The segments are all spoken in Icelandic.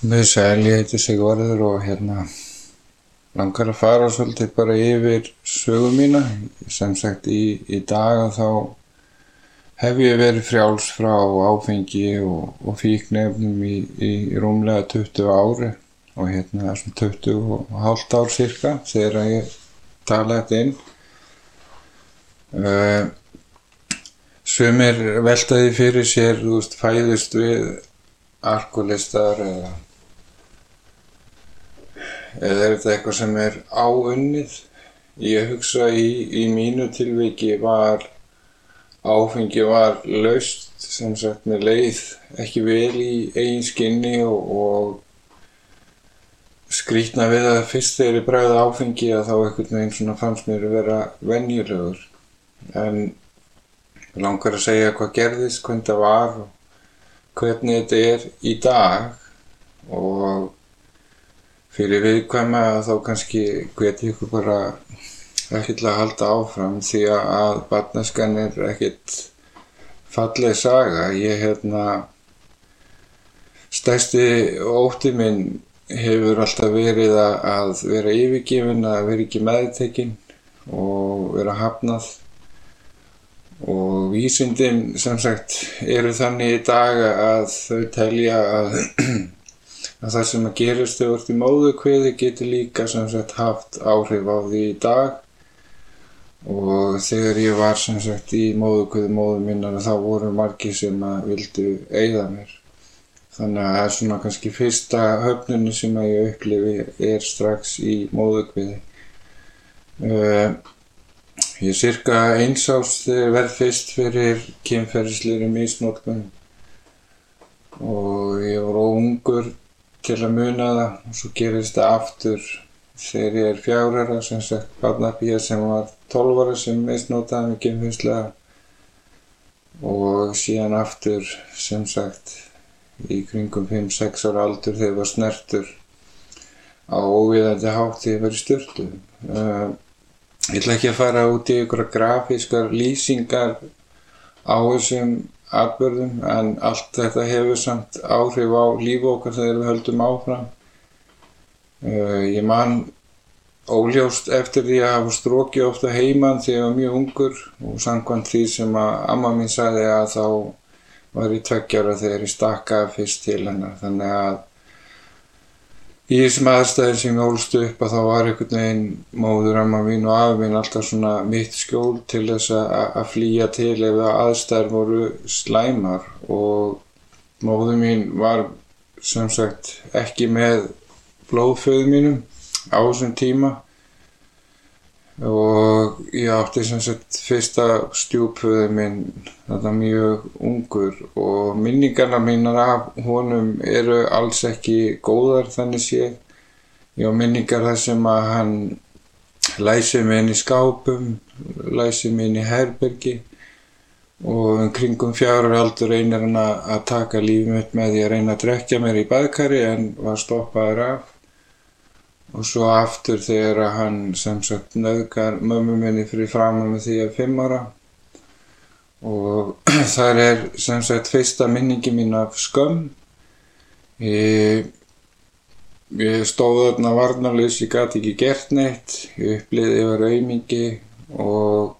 Með sæl, ég heiti Sigvarður og hérna langar að fara svolítið bara yfir sögum mína. Sem sagt í, í dag að þá hef ég verið frjáls frá áfengi og, og fíknefnum í, í rúmlega 20 ári og hérna svona 20 og hálft ár cirka þegar ég tala þetta inn. Uh, Sumir veltaði fyrir sér, þú veist, fæðist við alkoholistar eða eða er þetta eitthvað sem er áunnið? Ég hugsa í, í mínu tilviki var áfengi var laust sem sagt með leið ekki vel í eigin skinni og, og skrítna við að fyrst þegar ég bræði áfengi að þá einhvern veginn svona fannst mér að vera venjulegur en langar að segja hvað gerðist, hvernig það var og hvernig þetta er í dag og fyrir viðkvæma þá kannski hveti ykkur bara ekkert að halda áfram því að barnaskan er ekkert falleg saga. Ég hérna, stærsti ótti minn hefur alltaf verið að vera yfirgifin, að vera ekki meðtekinn og vera hafnað og vísindin sem sagt eru þannig í dag að þau telja að að það sem að gerist þegar þú ert í móðukviði getur líka sem sagt haft áhrif á því í dag. Og þegar ég var sem sagt í móðukviði móðu minnar þá voru margi sem að vildu eigða mér. Þannig að það er svona kannski fyrsta höfnunni sem að ég upplifi er strax í móðukviði uh, ég er cirka eins ást þegar verð fyrst fyrir kynferðisleiri misnótkun og ég var óungur til að muna það. Og svo gerist það aftur. Þegar ég er fjárara sem sagt barnabíja sem var 12 ára sem misnótaði mig kynfynslega og síðan aftur sem sagt í kringum 5-6 ára aldur þegar ég var snertur. Á óviðandi hátt þegar ég verið styrtu. Uh, ég ætla ekki að fara út í ykkur grafískar lýsingar á þessum atbyrðum en allt þetta hefur samt áhrif á lífu okkar þegar við höldum áfram. Uh, ég man óljóst eftir því að hafa strókið ofta heimann þegar ég var mjög ungur og samkvæmt því sem að amma mín sagði að þá var ég tveggjara þegar ég stakkaði fyrst til hennar þannig að í þessum aðstæðin sem ég ólst upp að þá var einhvern veginn móður amma mín og afi mín alltaf svona mitt skjól til þess að flýja til ef aðstæðir voru slæmar. Og móður mín var sem sagt ekki með blóðföðu mínum á þessum tíma og ég átti sem sagt fyrsta stjúpföðu minn þetta mjög ungur og minningarna mínar af honum eru alls ekki góðar þannig sé ég á minningar þar sem að hann læsið mig inn í skápum læsið mig inn í herbergi og um kringum fjárur aldur reynir hann að taka lífið mitt með því að reyna að drekja mér í baðkari en var stoppaður af og svo aftur þegar hann sem sagt nöðgar mömmu minni fyrir framann með því að fimm ára. Og þar er sem sagt fyrsta minningi mín af skömm. Ég, ég stóð þarna varnarleys, ég gæti ekki gert neitt. Ég uppliði yfir auðmingi og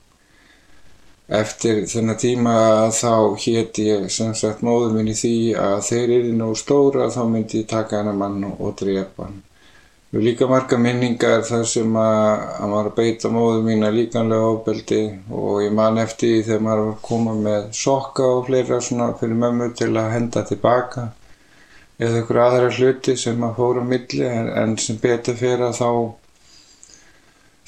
eftir þennan tíma þá hétt ég sem sagt móður minni því að þeir eru nú stóra þá myndi ég taka hennar mann og drepa hann Við líka marga minningar þar sem að að beita móðu mína líkanlega ábeldi og ég man eftir því þegar maður var að koma með sokka og fleira svona fyrir mömmu til að henda tilbaka eða ykkur aðra hluti sem að fóra milli en, en sem betur fyrir að þá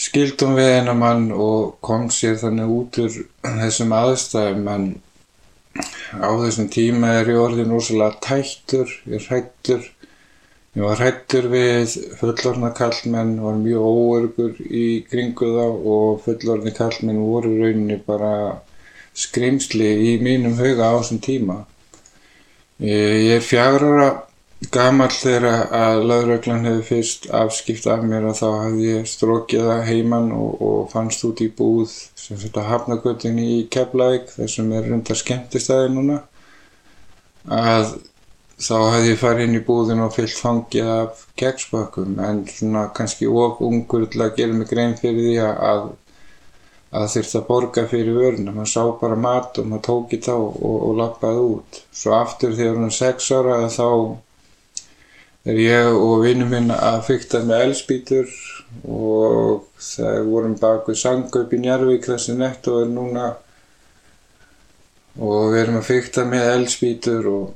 skildum við eina mann og kom sér þannig út úr þessum aðstæðum en á þessum tíma er ég orðin rosalega tættur, ég hrættur Ég var hrættur við fullorna kallmenn, var mjög óörgur í kringu þá og fullorni kallmenn voru rauninni bara skrimsli í mínum hauga á þessum tíma. Ég er fjagrara gammal þegar að lauröglan hefði fyrst afskipt af mér og þá hafði ég strókið það heimann og, og fannst út í búð sem þetta hafnagötinni í Keflavík þessum er rundar skemmtistæði núna að þá hefði ég farið inn í búðin og fyllt fangið af keksbökkum en svona kannski of ungur til að gera mig grein fyrir því að að þurfti að borga fyrir vöruna. Maður sá bara mat og maður tók í þá og, og lappaði út. Svo aftur þegar hún er sex ára þá er ég og vinnu minn að fykta með elspítur og það vorum bak við Sangaup í Njarvík þessi netto er núna og við erum að fykta með elspítur og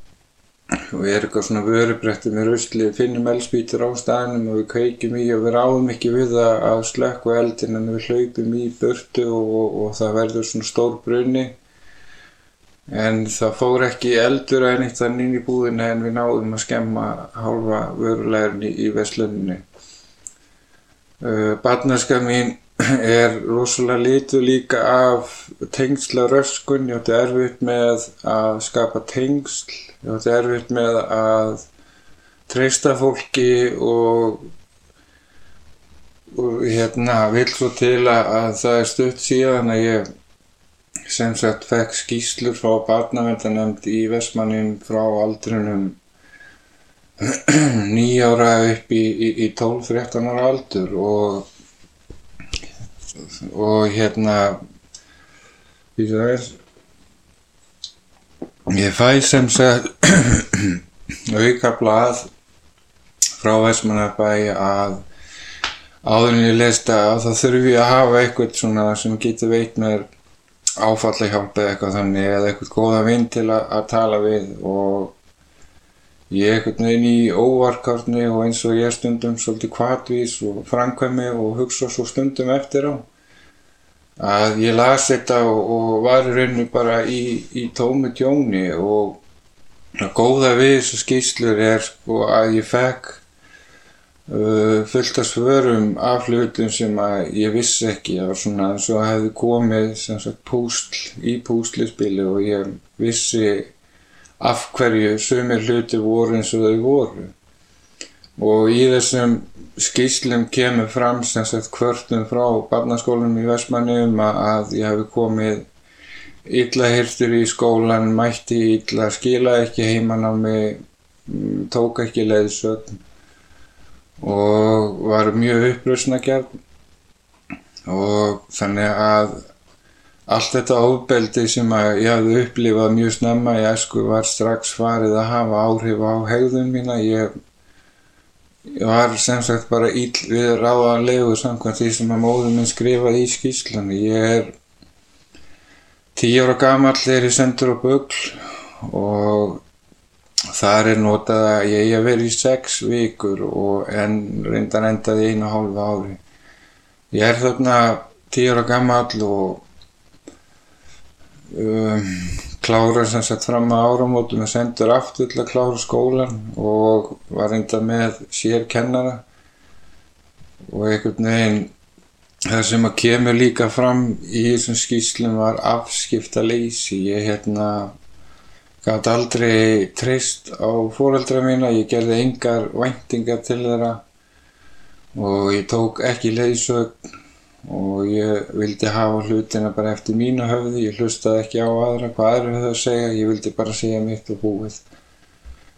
og við erum eitthvað svona vörubrætti með rusli finnum eldspýtur á staðinum og við kveikjum í og við ráðum ekki við að slökku eldin en við hlaupum í burtu og, og, og það verður svona stór brunni. En það fór ekki eldur að nýtt þannig inn í búðinu en við náðum að skemma hálfa vörulegurni í veslunni uh, Barnaska mín er rosalega litur líka af tengsla röskun, ég átti erfitt með að skapa tengsl, ég átti erfitt með að treysta fólki og, og hérna vil svo til að, að það er stutt síðan að ég sem sagt fekk skýslur frá barnavendanemnd í Vestmannin frá aldrinum nýjára upp í, í, í 12-13 ára aldur og og hérna því það er ég fæ sem sagt auka blað frá Vestmannabæ að áðurinn ég leista að það þurfi að hafa eitthvað svona sem getur veit með áfalli hjálpa eða eitthvað þannig eða eitthvað góða vinn til að, að tala við. Og ég er einhvern veginn í óvarkarni og eins og ég er stundum svolítið kvartvís og framkvæmi og hugsa svo stundum eftir á að ég las þetta og, og var í rauninu bara í, í tómi tjóni og að góða við þessu skýslur er sko að ég fekk uh, fullt af svörum af hlutum sem að ég vissi ekki. Var svona eins og hefði komið sem sagt púsl í púslispili og ég vissi af hverju sumir hluti voru eins og þau voru og í þessum skýslum kemur fram sem sagt kvörtum frá barnaskólanum í Vestmannum að ég hafi komið illa hirtur í skólan, mætti illa, skila ekki heimann á mig, mm, tók ekki leiðsögn og var mjög uppröðsna gerð og þannig að Allt þetta ofbeldi sem ég hafði upplifað mjög snemma í æsku var strax farið að hafa áhrif á hegðun mína. Ég, ég var sem sagt bara íll við ráðanlegu samkvæmt því sem að móðum minn skrifaði í skýslanum. Ég er tíu ára gammal þegar ég sendur á bögl og þar er notað að ég hef verið í sex vikur og en reyndan endaði einu hálfa ári. Ég er þarna tíu ára gammal og um, klára sem sagt fram að áramótum og sendur aftur til að klára skólan og var reynda með sér kennara og einhvern veginn það sem að kemur líka fram í þessum skýslum var afskipta leysi ég hérna gæti aldrei treyst á fóreldra mína ég gerði engar væntingar til þeirra og ég tók ekki leiðsögn og ég vildi hafa hlutina bara eftir mínu höfði, ég hlustaði ekki á aðra hvað aðra höfðu að segja, ég vildi bara segja mitt og búið.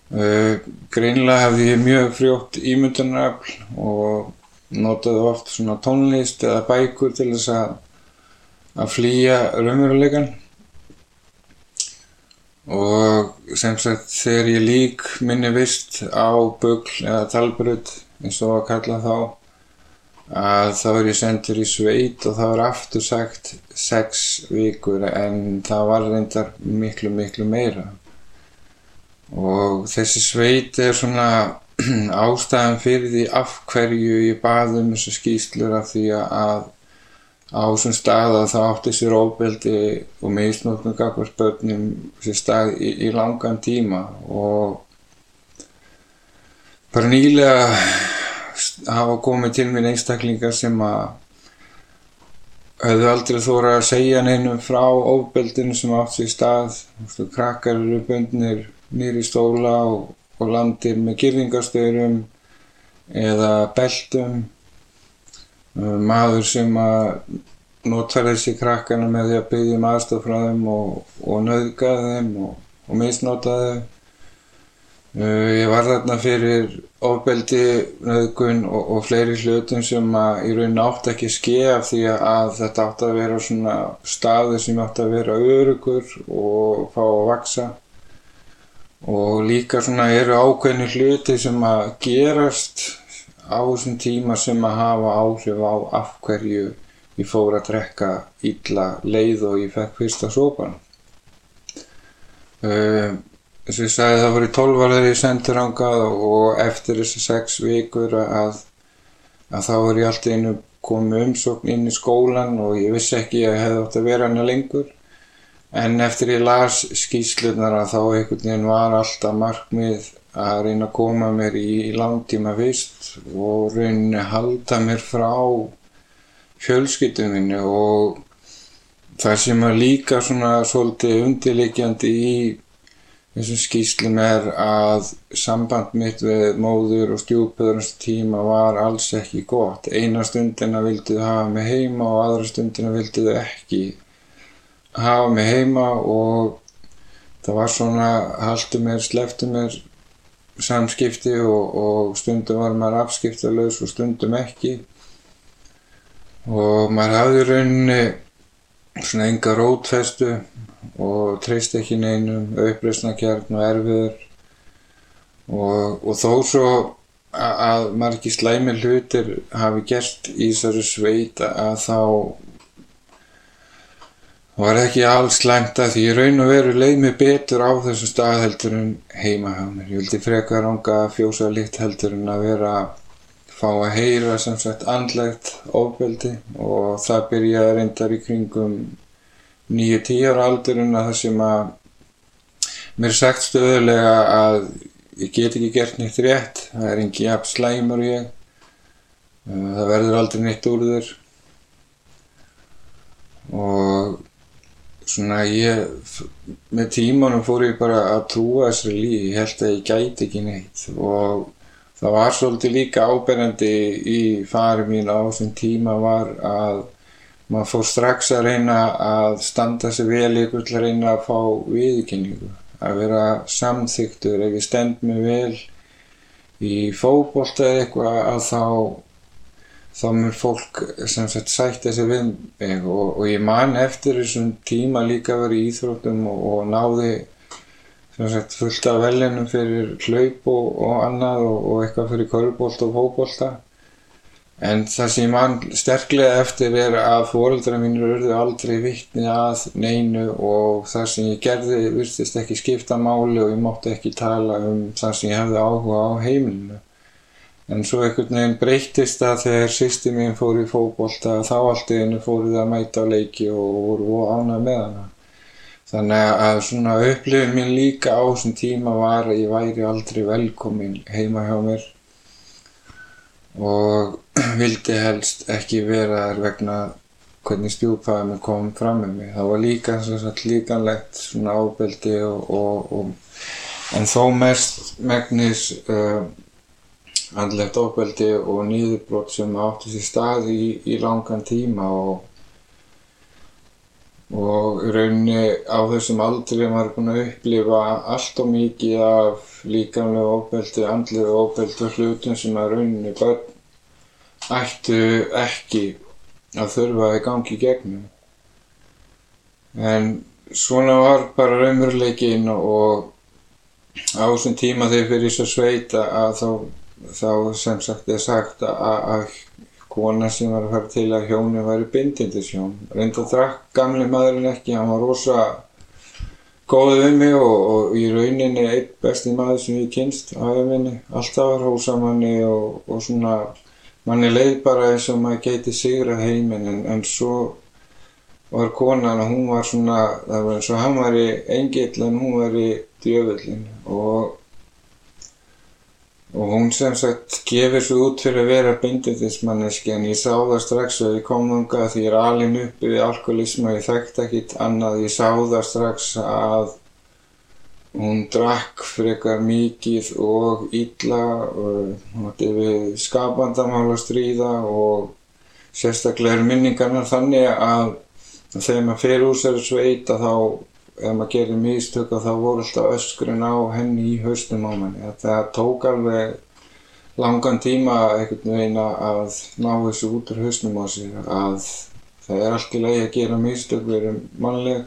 Uh, greinlega hefði ég mjög frjótt ímyndunarafl og notaði oft svona tónlist eða bækur til þess að, að flýja raunveruleikan og sem sagt þegar ég lík minni vist á bögl eða talbröð eins og að kalla þá að þá er ég sendur í sveit og það var aftur sagt sex vikur en það var reyndar miklu miklu meira. Og þessi sveit er svona ástæðan fyrir því af hverju ég baði um þessu skýslur af því að á þessum stað að það átti sér óbeldi og meðsnóknum gafar börnum sér stað í, í langan tíma. Og bara nýlega hafa komið til mér einstaklingar sem að höfðu aldrei þóra að segja neinum frá ofbeldinu sem átt sér stað. Krakkar eru bundnir nýri stóla og, og landir með kyrringastöðurum eða beltum. Maður sem að notar þessi krakkana með því að byggja um aðstof frá þeim og, og nöðga þeim og, og misnota þeim Uh, ég var þarna fyrir ofbeldi, nöðgun og, og fleiri hlutum sem að í raun átt ekki skeið af því að þetta átt að vera svona staði sem átt að vera örugur og fá að vaksa og líka svona eru ákveðni hluti sem að gerast á þessum tíma sem að hafa áhrif á af hverju ég fór að drekka illa leið og ég fekk fyrsta sópan. Uh, eins og ég sagði það voru 12 ára þegar ég sendur ángað og eftir þessi 6 vikur að, að þá var ég alltaf einu komið umsókn inn í skólan og ég vissi ekki að ég hefði átt að vera hana lengur. En eftir ég las skýslunar að þá einhvern veginn var alltaf markmið að reyna að koma mér í, í langtíma vist og reyna að halda mér frá fjölskyldum minni og það sem er líka svona svolítið undirleikjandi í þessum skýslum er að samband mitt við móður og stjúpöðurins tíma var alls ekki gott. Eina stundina vildu þau hafa mig heima og aðra stundina vildu þau ekki hafa mig heima og það var svona haldu mér, sleftu mér samskipti og, og stundum var maður afskiptalauðs og stundum ekki og maður hafði rauninni svona enga rótfestu og treyst ekki neinum, uppreysnakjarn og erfiður og, og þó svo að margi slæmi hlutir hafi gert í þessari sveit að þá var ekki alls slæmt að því ég raun og veru leið mig betur á þessu stað heldur en heima hjá mér. Ég vildi frekar ánga fjósa litt heldur en að vera að fá að heyra sem sagt andlegt ofbeldi og það byrjaði reyndar í kringum nýju tíu ára aldurinn að það sem að mér er sagt stöðulega að ég get ekki gert neitt rétt það er engi jafn slæmur ég uh, það verður aldrei neitt úr þur og svona ég með tímanum fór ég bara að trúa þessari lífi ég held að ég gæti ekki neitt. Og það var svolítið líka áberandi í fari mín á þessum tíma var að maður fór strax að reyna að standa sig vel ykkur til að reyna að fá viðkynningu að vera samþyktur ef ég stend mig vel í fókbólta eða eitthvað að þá þá mér fólk sem sagt sætti þessi við mig. Og, og ég man eftir þessum tíma líka að vera í íþróttum og, og náði sem sagt fullt af velinum fyrir hlaup og, og annað og eitthvað fyrir körbólta og fókbólta En það sem ég mann sterklega eftir er að fóreldra mínur urðu aldrei vittni að neinu og það sem ég gerði virtist ekki skipta máli og ég mótti ekki tala um það sem ég hefði áhuga á heimilinu. En svo einhvern veginn breytist það þegar sýsti mín fór í fókbólta þá allt í hennu fóruð að mæta á leiki og voru ánað með hana. Þannig að svona upplifin mín líka á þessum tíma var að ég væri aldrei velkomin heima hjá mér og vildi helst ekki vera þar vegna hvernig stjúpaði mig kom fram með mig. Það var líka líkanlegt svona ábeldi og, og, og en þó mest megnis uh, andlegt ábeldi og nýðurbrot sem átti sér stað í, í langan tíma og og í rauninni á þessum aldri er maður búin að upplifa allt og mikið af líkanlega ofbeldi, andlega ofbeldi og hlutum sem að rauninni börn ættu ekki að þurfa að gangi gegnum. En svona var bara raunveruleikin og á þessum tíma þegar fyrir þess að sveita að þá, þá sem sagt er sagt að, kona sem var að fara til að hjónu væri bindindishjón. Reynda drakk gamli maðurinn ekki, hann var rosa góðið við mig og, og í rauninni einn besti maður sem ég kynst aðeins minni. Alltaf var hósamanni og, og svona, manni leið bara eins og maður geti sigra heiminn en, en svo var konan og hún var svona, það var eins og hann var í engill en hún var í djöfullin. Og og hún sem sagt gefur svo út fyrir að vera bindindismanneski en ég sá það strax að ég kom þunga því ég er alin uppi við alkoholism og ég þekkt ekkit annað. Ég sá það strax að hún drakk frekar mikið og illa hún átti við skapandamál að stríða og sérstaklega er minningarna þannig að þegar maður fer úr sér sveit að þá ef maður gerir mistök og þá voru alltaf öskurinn á henni í haustum á manni. Það tók alveg langan tíma einhvern veginn að ná þessu út úr haustum á sig að það er allt í lagi að gera mistök, við erum mannleg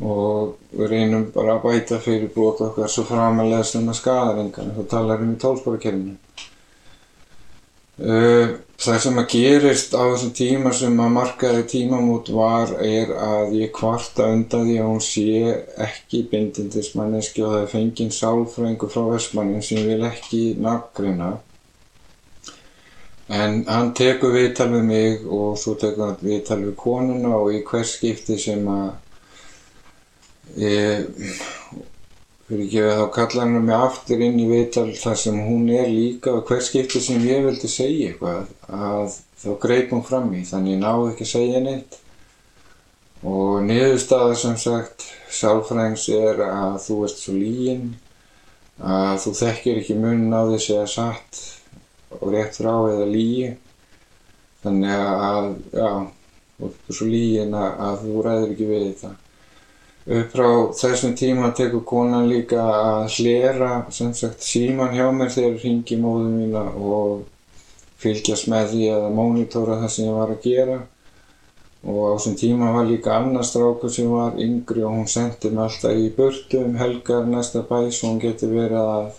og við reynum bara að bæta fyrir brot okkar svo framalega sem að skadar engan, þá talar um í tólsporakerfinu. Uh, það sem að gerist á þessum tíma sem að markaði tímamút var er að ég kvarta undan því að hún sé ekki bindindismanneski og það er fenginn sálfræðingur frá Vestmannin sem vil ekki nafngreina en hann tekur viðtal við mig og svo tekur hann viðtal við konuna og í hvers skipti sem að ég fyrir ekki að þá kalla hann mig aftur inn í viðtal þar sem hún er líka og hvers skipti sem ég vildi segja eitthvað að þá greip hún fram í þannig ég náðu ekki að segja neitt. Og niðurstaða sem sagt sálfræðings er að þú ert svo lígin að þú þekkir ekki munin á þessi að satt og rétt frá eða lígi þannig að já, þú ert svo lígin að, að þú ræður ekki við þetta upp frá þessum tíma tekur konan líka að hlera sem sagt síman hjá mér þegar hringi móðu mína og fylgjast með því að mónitóra það sem ég var að gera. Og á þessum tíma var líka annar strákur sem var yngri og hún sendi mig alltaf í burtu um helgar næsta bæ svo hún getur verið að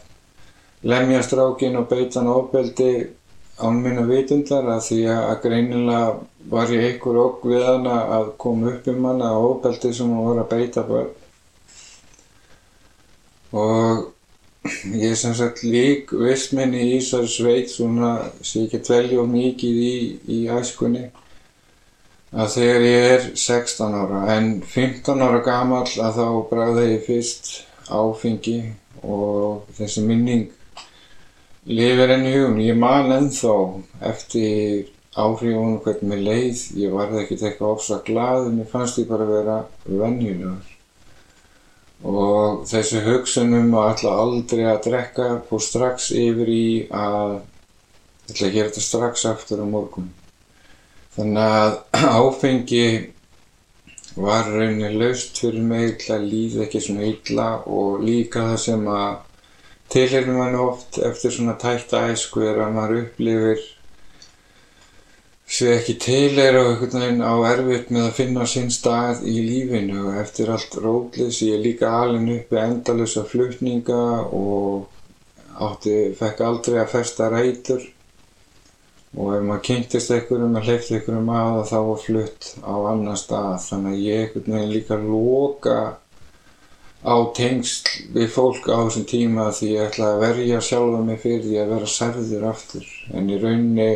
lemja strákin og beita hann ofbeldi án minna vitundar að því að greinilega var ég einhver okk við hana að koma upp um hana á ofbeldi sem hún var að beita bara. Og ég sem sagt lík vissminni í Ísar sveit svona sem ég get velja mikið í, í æskunni að þegar ég er 16 ára en 15 ára gamall að þá bræði ég fyrst áfengi og þessi minning lifir enn í hugun. Ég man ennþá eftir áhrifunum hvernig mér leið. Ég varði ekkert eitthvað ofsa glað ég fannst ég bara að vera vennjulegur. Og þessi hugsunum að ætla aldrei að drekka fór strax yfir í að ætla að gera þetta strax aftur á morgun. Þannig að áfengi var rauninni laust fyrir mig að líða ekki svona illa og líka það sem að tilherir mann oft eftir svona tætta æsku er að maður upplifir sé ekki tilherir og einhvern veginn á erfitt með að finna sinn stað í lífinu. Og eftir allt rótlis ég er líka alin uppi endalösa flutninga og átti, fekk aldrei að festa rætur. Og ef maður kynntist einhverjum og hleyfti einhverjum að þá var flutt á annar stað. Þannig að ég einhvern veginn líka loka á tengsl við fólk á þessum tíma því ég ætla að verja sjálfa mig fyrir því að vera særður aftur. En í rauninni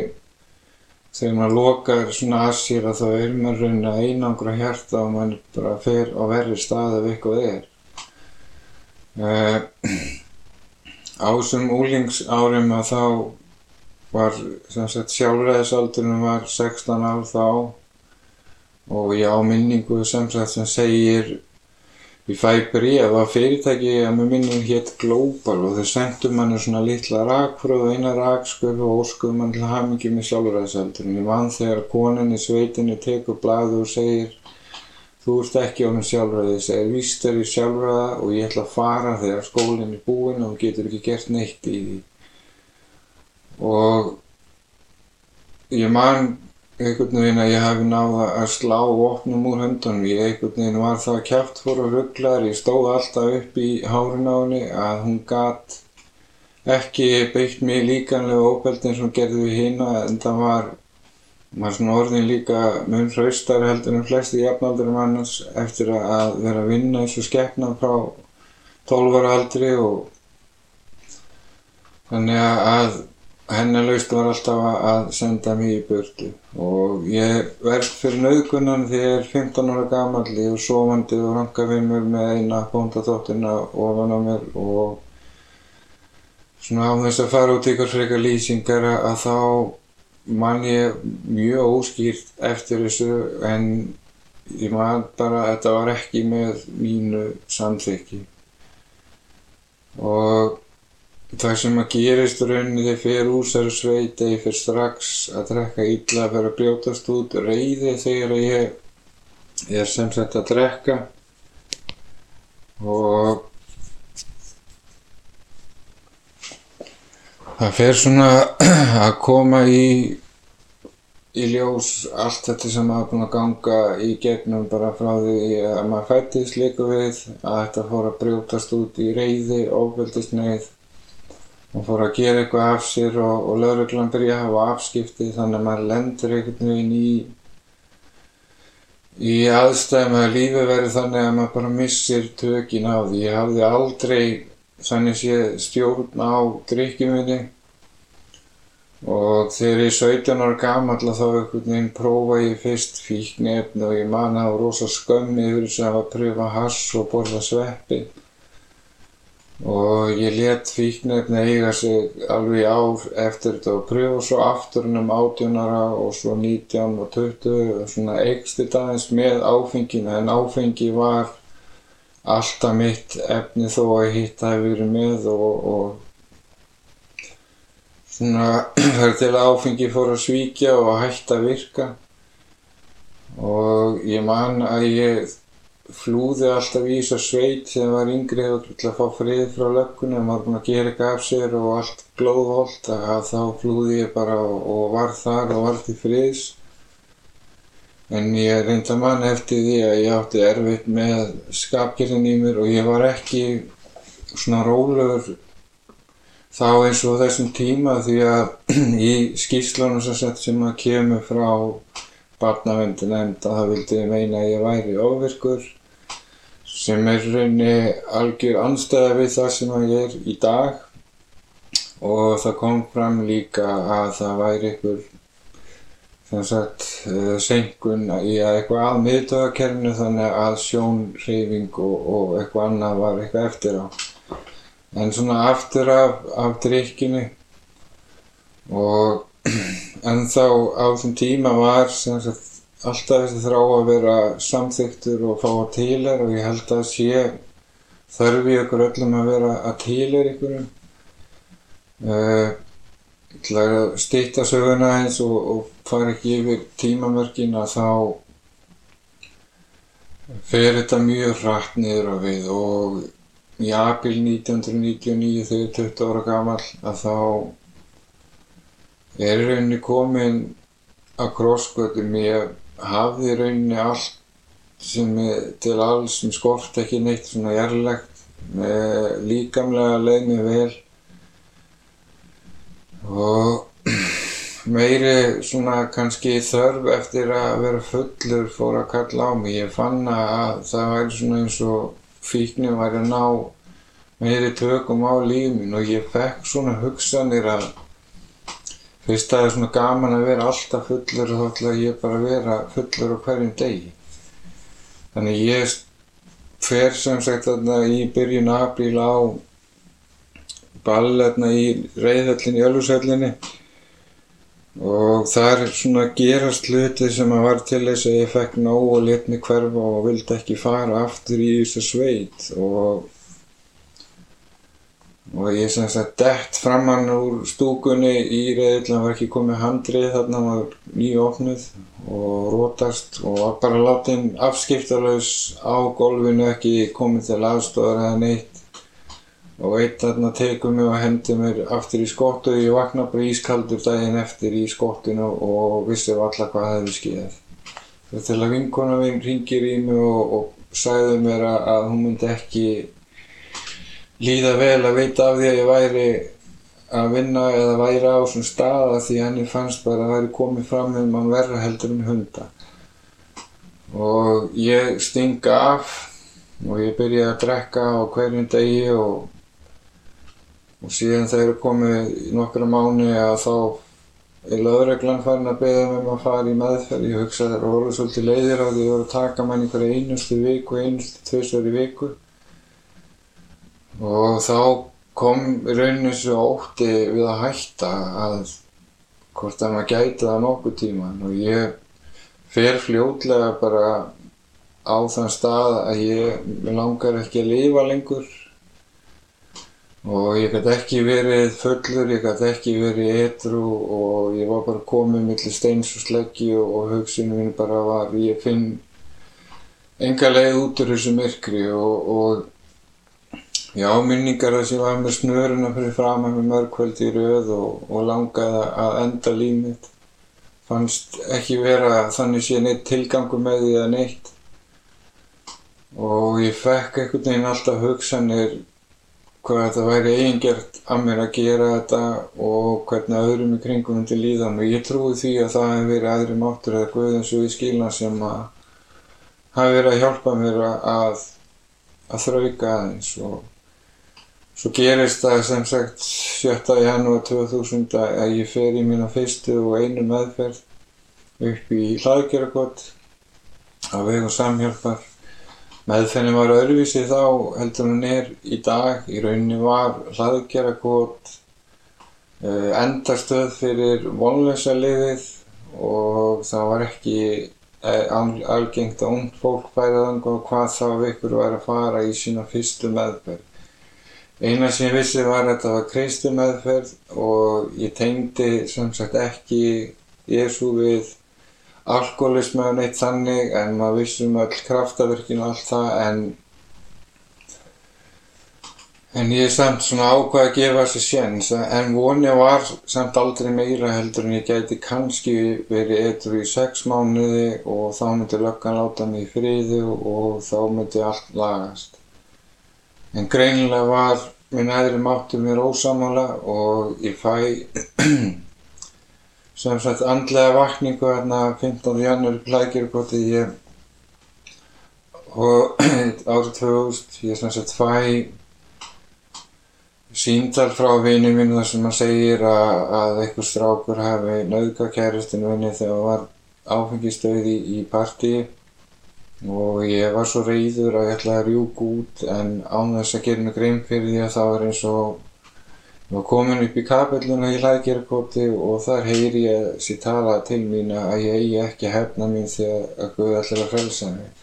þegar maður lokar svona að sér að þá er maður rauninni að einangra hjarta og maður bara fer á verri stað ef eitthvað er. Uh, á þessum úlingsárum að þá var sjálfræðisaldurinn var 16 ár þá. Og ég á minningu sem sagt sem segir Ég fæ bréf af fyrirtæki að með minnum hétt Global og þau sendum manni svona litla rakfröð og eina rakskurð og óskuðum mann til hamingi með sjálfræðisaldurinn. Ég vann þegar konin í sveitinu tekur bladu og segir þú ert ekki ánum sjálfræði, ég segir víst er ég sjálfræða og ég ætla að fara þegar skólinn er búinn og getur ekki gert neitt í því. Og ég man einhvern veginn að ég hafi náða að slá vopnum úr höndunum. Ég einhvern veginn var það kæft fór og rugglar. Ég stóð alltaf upp í hárun á henni að hún gatt ekki beitt mig líkanlega óbeld eins og gerði við hýna en það var, var svona orðin líka mun hraustar heldur en flesti jafnaldur mannars eftir að vera að vinna eins og skeppna frá 12 ára aldri og þannig að hennalaust var alltaf að senda mig í burtu. Og ég verð fyrir nauðgunan þegar ég er 15 ára gammal ég er sofandi og ranka við mér með eina bóndaþóttina ofan á mér og svona á þess að fara út ykkur frekar lýsingar að þá man ég mjög óskýrt eftir þessu en ég man bara að þetta var ekki með mínu samþykki. Og Það sem að gerist rauninni þegar úr þessari sveit eða ég fer strax að drekka illa vera að brjótast út reyði þegar ég er sem sagt að drekka. Og það fer svona að koma í í ljós allt þetta sem er búinn að ganga í gegnum bara frá því að maður fættist líka við að þetta fór að brjótast út í reyði, ofbeldisneið og fór að gera eitthvað af sér og, og lauruglan byrja að hafa afskipti þannig að maður lendur einhvern veginn í í aðstæðum að lífi verið þannig að maður bara missir tökin á því. Ég hafði aldrei þannig sé stjórn á drikkjuminni og þegar ég er 17 ára gammal þá einhvern veginn prófa ég fyrst fíknefn og ég man að það var rosa skömmi yfir þess að pröfa hass og borða sveppi og ég let fíknefni eiga sig alveg ár eftir þetta og pröfa svo aftur um 18 ára og svo 19 og 20 og svona eigst þetta aðeins með áfengina en áfengi var alltaf mitt efni þó að hitt hafi verið með og, og svona þar til áfengi fór að svíkja og að hætta að virka. Og ég man að ég flúði alltaf í þess að sveit þegar var yngri til að fá frið frá löggunum, maður var búinn að gera eitthvað af sér og allt glóðholt að þá flúði ég bara og var þar og var til friðs. En ég reynda mann eftir því að ég átti erfitt með skapgerðin í mér og ég var ekki svona rólegur þá eins og þessum tíma því að í skýslunum sem að kemur frá barnavendin enda það vildi meina að ég væri ofirkur sem er raunni algjör anstæða við það sem að ég er í dag. Og það kom fram líka að það væri sem sagt uh, senkun í að eitthvað að miðtöðakerfinu þannig að sjónreyfing og, og eitthvað annað var eitthvað eftir á. En svona aftur af, af drikkinu og en þá á þessum tíma var sagt, alltaf þessi þrá að vera samþyktur og fá að tílar og ég held að sé þarf ég okkur öllum að vera að tílar ykkurum uh, stýtta söguna eins og, og fara ekki yfir tímamörkin að þá fer þetta mjög hratt niður á við og í april 1999 þegar ég er 20 ára gammal að þá er rauninni komin að krossgötum ég hafði rauninni allt sem til alls sem skort ekki neitt svona jærlegt með líkamlega leið mig vel. Og meiri svona kannski þörf eftir að vera fullur fór að kalla á mig. Ég fann að það væri svona eins og fíknir væri að ná meiri tökum á lífin og ég fekk svona hugsanir að fyrst að það er svona gaman að vera alltaf fullur og þá ætla ég bara að vera fullur á hverjum degi. Þannig ég fer sem sagt þarna í byrjun apríl á ball þarna í reyðhöllinni, í Ölfusöllinni og það er svona gerast hluti sem að var til þess að ég fekk nóg og let mig hverfa og vildi ekki fara aftur í þessu sveit og og ég sem sagt dætt framann úr stúkunni í reyðilega var ekki komið handrið þarna var nýjófnuð og rótast og var bara látin afskiptalauðs á golfinu ekki komið til aðstofar eða neitt og eitt þarna tegur mig og hendur mér aftur í skottu ég vakna bara ískaldur daginn eftir í skottinu og vissi af alla hvað það hefði skeiðið. Þegar til að vinkona minn ringir í mig og, og sagði mér að hún myndi ekki líða vel að veita af því að ég væri að vinna eða væri á svona staða því henni fannst bara að væri komið fram með mann verra heldur en hunda. Og ég stinga af og ég byrja að drekka á hverjum degi og og síðan þegar komið nokkra mánu að þá er löðreglan farin að beða mér um að fara í meðferð. Ég hugsa að það voru svolítið leiðir á því að það voru að taka mann einhverja einustu viku, einustu tveisverði viku. Og þá kom rauninu svo ótti við að hætta að hvort að maður gæti það nokkuð tíman og ég fer fljótlega bara á þann stað að ég langar ekki að lifa lengur. Og ég gæti ekki verið fullur, ég gæti ekki verið etru og ég var bara komið millir steins og sleggji og, og hugsunum minn bara var ég finn enga leið út úr þessu myrkri og, og Já, minningar þess að ég var með snöruna fyrir fram með mörgkvöldi í rauð og, og langaði að enda límið. Fannst ekki vera þannig sé neitt tilgangu með því eða neitt. Og ég fekk einhvern veginn alltaf hugsanir hvað þetta væri eigingert að mér að gera þetta og hvernig öðrum í kringum myndi líðan. Og ég trúi því að það hefði verið aðri máttur eða Guðins og í skilna sem að hafi verið að hjálpa mér að, að þrauka aðeins. Og, Svo gerist það sem sagt 7. janúar 2000 að ég fer í mína fyrstu og einu meðferð upp í hlaðgerðarkott á vegum samhjálpar. Meðferðin var öðruvísi þá heldur hún er í dag. Í rauninni var hlaðgerðarkott uh, endarstöð fyrir vonlösa liðið og það var ekki algengt að ung fólk bæraðan og hvað þá ykkur var að fara í sína fyrstu meðferð. Eina sem ég vissi var að þetta var kristi meðferð og ég tengdi sem sagt ekki Jésu við alkoholismu eða neitt þannig en maður vissum öll kraftaverkinu og allt það en en ég samt svona ákvað að gefa þessi séns en vonið var samt aldrei meira heldur en ég gæti kannski verið eitthvað í sex mánuði og þá myndi löggan láta mig í friðu og þá myndi allt lagast. En greinilega var minn aðri máttur mér ósamála og ég fæ sem sagt andlega vakningu hérna 15. janúar í Plækjurkoti ég og árið 2000 ég sem sagt fæ síndal frá vinið mínu þar sem maður segir að, að einhver strákur hafi nauðga kæristinu vinni þegar það var áfengistöði í, í partíi og ég var svo reyður að ég ætlaði að rjúka út en án þess að gera mig grein fyrir því að það var eins og ég var komin upp í kapelluna í hlaðgerðkoti og þar heyri ég sér tala til mín að ég eigi ekki hefna mín þegar að Guð ætlaði að frelsa mig.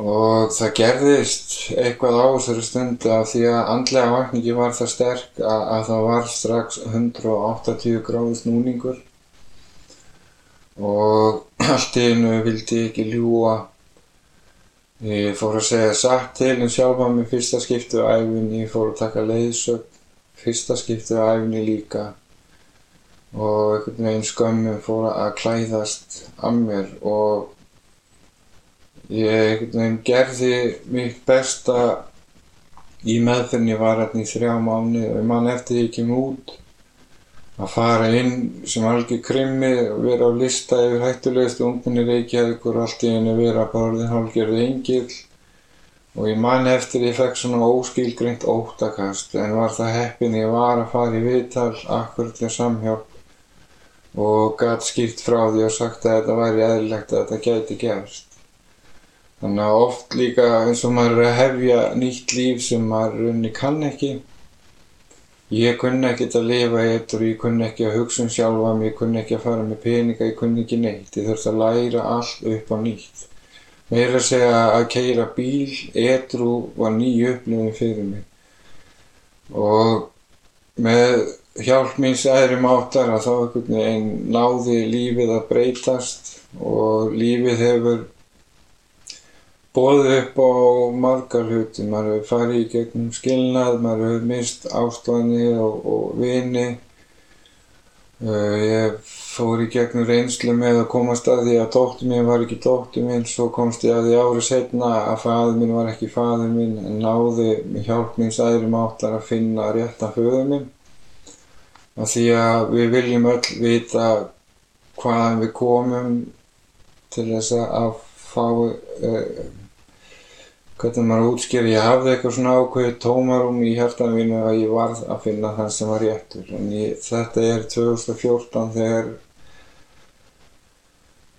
Og það gerðist eitthvað á þessari stundu af því að andlega vakningi var það sterk að, að það var strax 180 gráðu snúningur og allt í einu vildi ekki ljúa. Ég fór að segja satt til en sjálfa mig fyrsta skiptu á æfinni, ég fór að taka leiðsögn fyrsta skiptu á æfinni líka. Og einhvern veginn skömmu fór að klæðast að mér og ég einhvern veginn gerði mitt besta í meðferðin ég var hérna í þrjá mánu og ég man eftir ég kem út að fara inn sem algjör krimmi og vera á lista yfir hættulegustu ungminni Reykjavíkur og allt í einu vera bara orðin hálfgerði engil og ég man eftir ég fekk svona óskilgreint óttakast en var það heppin ég var að fara í viðtal akkurat til samhjálp og gæti skýrt frá því og sagt að þetta væri eðlilegt að þetta gæti gerst. Þannig að oft líka eins og maður er að hefja nýtt líf sem maður runni kann ekki Ég kunni ekkert að lifa eittur, ég kunni ekki að hugsa um sjálfa mig, ég kunni ekki að fara með peninga, ég kunni ekki neitt. Ég þurfti að læra allt upp á nýtt. Mér er að segja að keira bíl, eitru var nýju upplifin fyrir mig. Og með hjálp míns aðri máttar að þá einhvern veginn náði lífið að breytast og lífið hefur bóðið upp á margar hluti. Maður hefur farið í gegnum skilnað, maður hefur mist ástofni og, og vini. Uh, ég fór í gegnum reynslu með að komast að því að dóttur mín var ekki dóttur mín, svo komst ég að því árið setna að faður mín var ekki faður mín en náði hjálp míns aðri máttar að finna rétta föður mín. Af því að við viljum öll vita hvaðan við komum til þess að fá uh, hvernig maður útskýri, ég hafði eitthvað svona ákveðið tómarum í hjartan mínu að ég varð að finna það sem var réttur. En ég, þetta er 2014 þegar,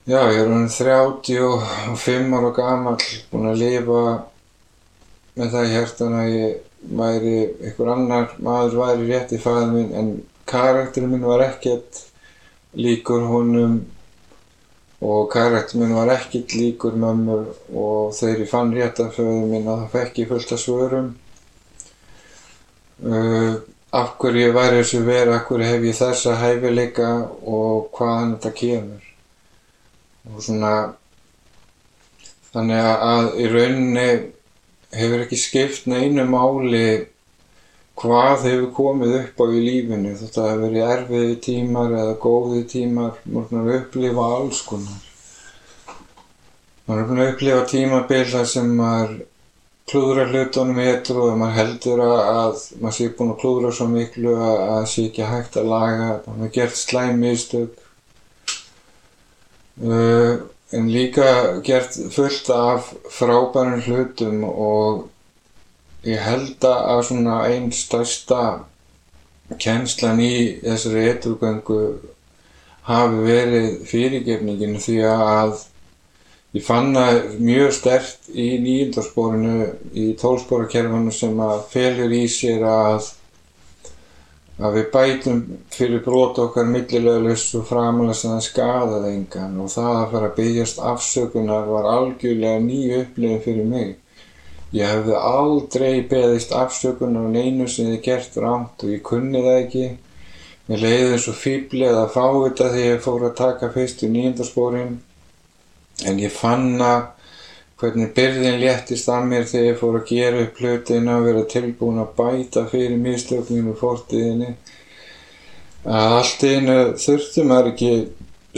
já, ég er hann 35 ára gammal, búinn að lifa með það í hjartan að ég væri, einhver annar maður væri rétt í fæðin minn, en karakterinn minn var ekkert líkur honum og karakter minn var ekkert líkur mömmur og þegar ég fann rétt af föðu minn að það fekk ég fullt af svörum. Uh, af hverju væri þessu verið, af hverju hef ég þessa hæfileika og hvaðan þetta kemur? Og svona þannig að í rauninni hefur ekki skipt neinu máli hvað hefur komið upp á í lífinu? Þetta hefur verið erfiði tímar eða góði tímar maður er að upplifa alls konar. Maður er að upplifa tímabil þar sem maður klúðra hlutunum héttur og maður heldur að maður sé búin að klúðra svo miklu að það sé ekki hægt að laga. Maður er gert slæmistök uh, en líka gert fullt af frábærum hlutum og ég held að svona einn stærsta kjenslan í þessari eitthrugöngu hafi verið fyrirgefningin því að ég fann það mjög stert í nýjundarsporinu í tólsporakerfanu sem að felur í sér að að við bætum fyrir brot okkar millilegulegs og framalega sem það skadaði engan og það að fara að byggjast afsökunar var algjörlega nýju upplifin fyrir mig Ég hefði aldrei beðist afsökunar á neinu sem þið gert rámt og ég kunni það ekki. Mér leiði eins og fýblið að fá þetta þegar ég fór að taka fyrstu nýjöndarspórin. En ég fann að hvernig byrðin léttist að mér þegar ég fór að gera upp hlutin að vera tilbúin að bæta fyrir mistöknum og fortiðinni. Að allt einu þurftum að ekki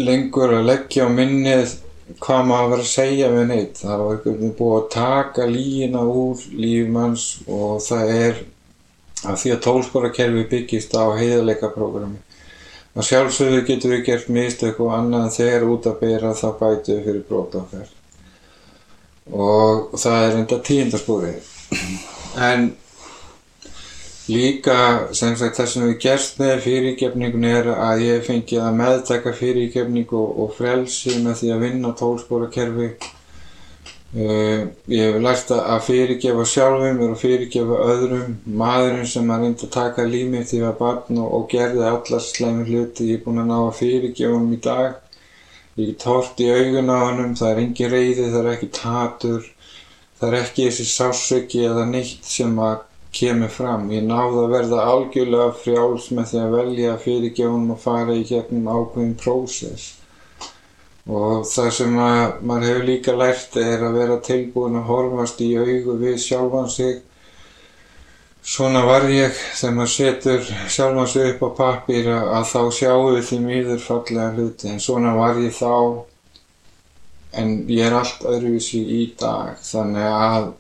lengur að leggja á minnið hvað maður var að segja við neitt það var búið að taka líina úr lífmanns og það er að því að tólsporakerfi byggist á heiðarleikaprógrami að sjálfsögðu getur við gert mistök og annað þegar út að bera þá bætu fyrir brótafær og það er enda tíundarspúrið en Líka sem sagt það sem við gerst með fyrirgefningun er að ég fengi að meðtaka fyrirgefning og, og frelsi með því að vinna tólspórakerfi. Uh, ég hef lært að fyrirgefa sjálfum og fyrirgefa öðrum. Maðurinn sem að reynda að taka límið því að barn og, og gerði allar slemmi hluti. Ég er búinn að ná að fyrirgefa hann í dag. Ég get hort í augun á hann, það er engin reyði, það er ekki tatur, það er ekki þessi sásöki eða neitt sem að kemur fram. Ég náði að verða algjörlega frjáls með því að velja fyrirgjónum og fara í gegnum ákveðin prósess. Og það sem maður hefur líka lært er að vera tilbúin að horfast í augu við sjálfan sig. Svona var ég þegar maður setur sjálfan sig upp á pappir að þá sjáu því mýður fallega hluti. En svona var ég þá, en ég er allt öðruvísi í dag. Þannig að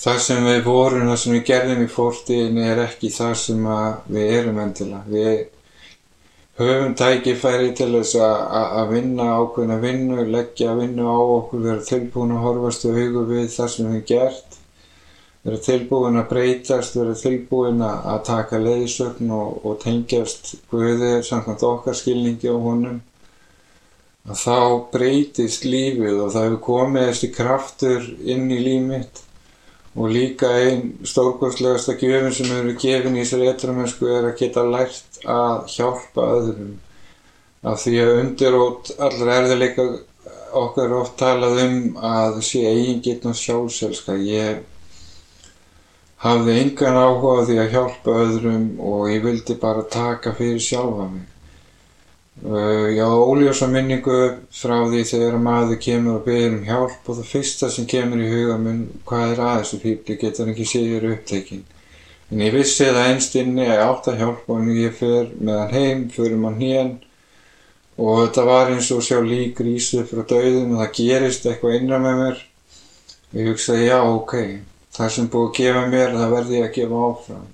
það sem við vorum, það sem við gerðum í fórtíðinni er ekki það sem við erum endilega. Við höfum tækifæri til þess að vinna ákveðna vinnu, leggja vinnu á okkur, vera tilbúin að horfast og huga við það sem við gert, vera tilbúin að breytast, vera tilbúin að taka leiðsögn og, og tengjast Guðið samkvæmt okkar skilningi á honum. Að þá breytist lífið og það hefur komið þessi kraftur inn í líf mitt og líka einn stórkostlegasta gjöfin sem hefur gefin í þessari etramönsku er að geta lært að hjálpa öðrum. Af því að undirótt allra erðileika okkar er oft talað um að sé eigin getn og sjálfselska. Ég hafði engan áhuga því að hjálpa öðrum og ég vildi bara taka fyrir sjálfa mig Uh, já, óljósa minningu frá því þegar maður kemur og beður um hjálp og það fyrsta sem kemur í huga mun hvað er aðeins og pípli getur ekki séður upptekinn. En ég vissi það einstinni að ég átt að hjálpa og ég fer með hann heim, fyrir mann hér og þetta var eins og sjá lík rísu frá döðum og það gerist eitthvað innra með mér. Ég hugsaði já, ok, það sem búið að gefa mér það verði ég að gefa áfram.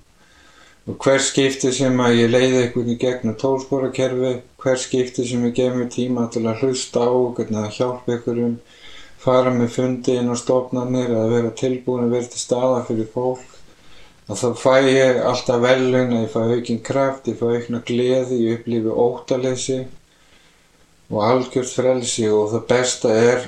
Og hver skipti sem að ég leiði einhvern í gegnum tólsporakerfi, hver skipti sem ég gef mér tíma til að hlusta á, hvernig að hjálpa einhverjum, fara með fundi inn á stofnarnir eða vera tilbúin að vera til staða fyrir fólk, að þá fæ ég alltaf velun að ég fæ aukinn kraft, ég fæ aukna gleði, ég upplifi óttalessi og algjört frelsi. Og það besta er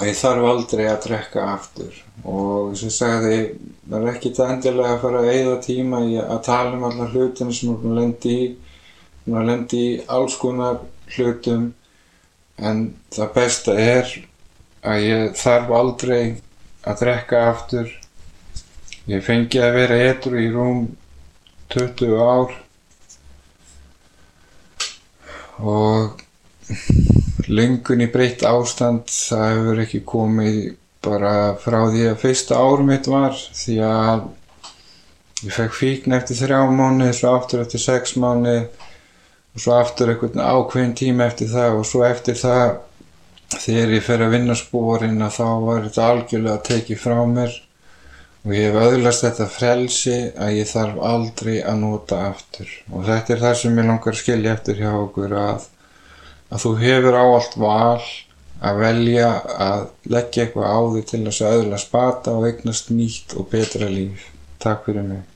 að ég þarf aldrei að drekka aftur. Og sem sagði það er ekkit endilega að fara að eigða tíma í að tala um alla hlutinu sem maður lendi í. Maður lendi í alls konar hlutum. En það besta er að ég þarf aldrei að drekka aftur. Ég fengi að vera etru í rúm 20 ár. Og lungun í breytt ástand það hefur ekki komið bara frá því að fyrsta árum mitt var því að ég fekk fíkn eftir þrjá mánuði, svo aftur eftir sex mánuði og svo aftur einhvern ákveðin tíma eftir það og svo eftir það þegar ég fer að vinna spórin að þá var þetta algjörlega tekið frá mér. Og ég hef öðlast þetta frelsi að ég þarf aldrei að nota aftur. Og þetta er það sem ég langar að skilja eftir hjá okkur að, að þú hefur áallt val að velja að leggja eitthvað á því til þess að öðla spata og eignast nýtt og betra líf. Takk fyrir mig.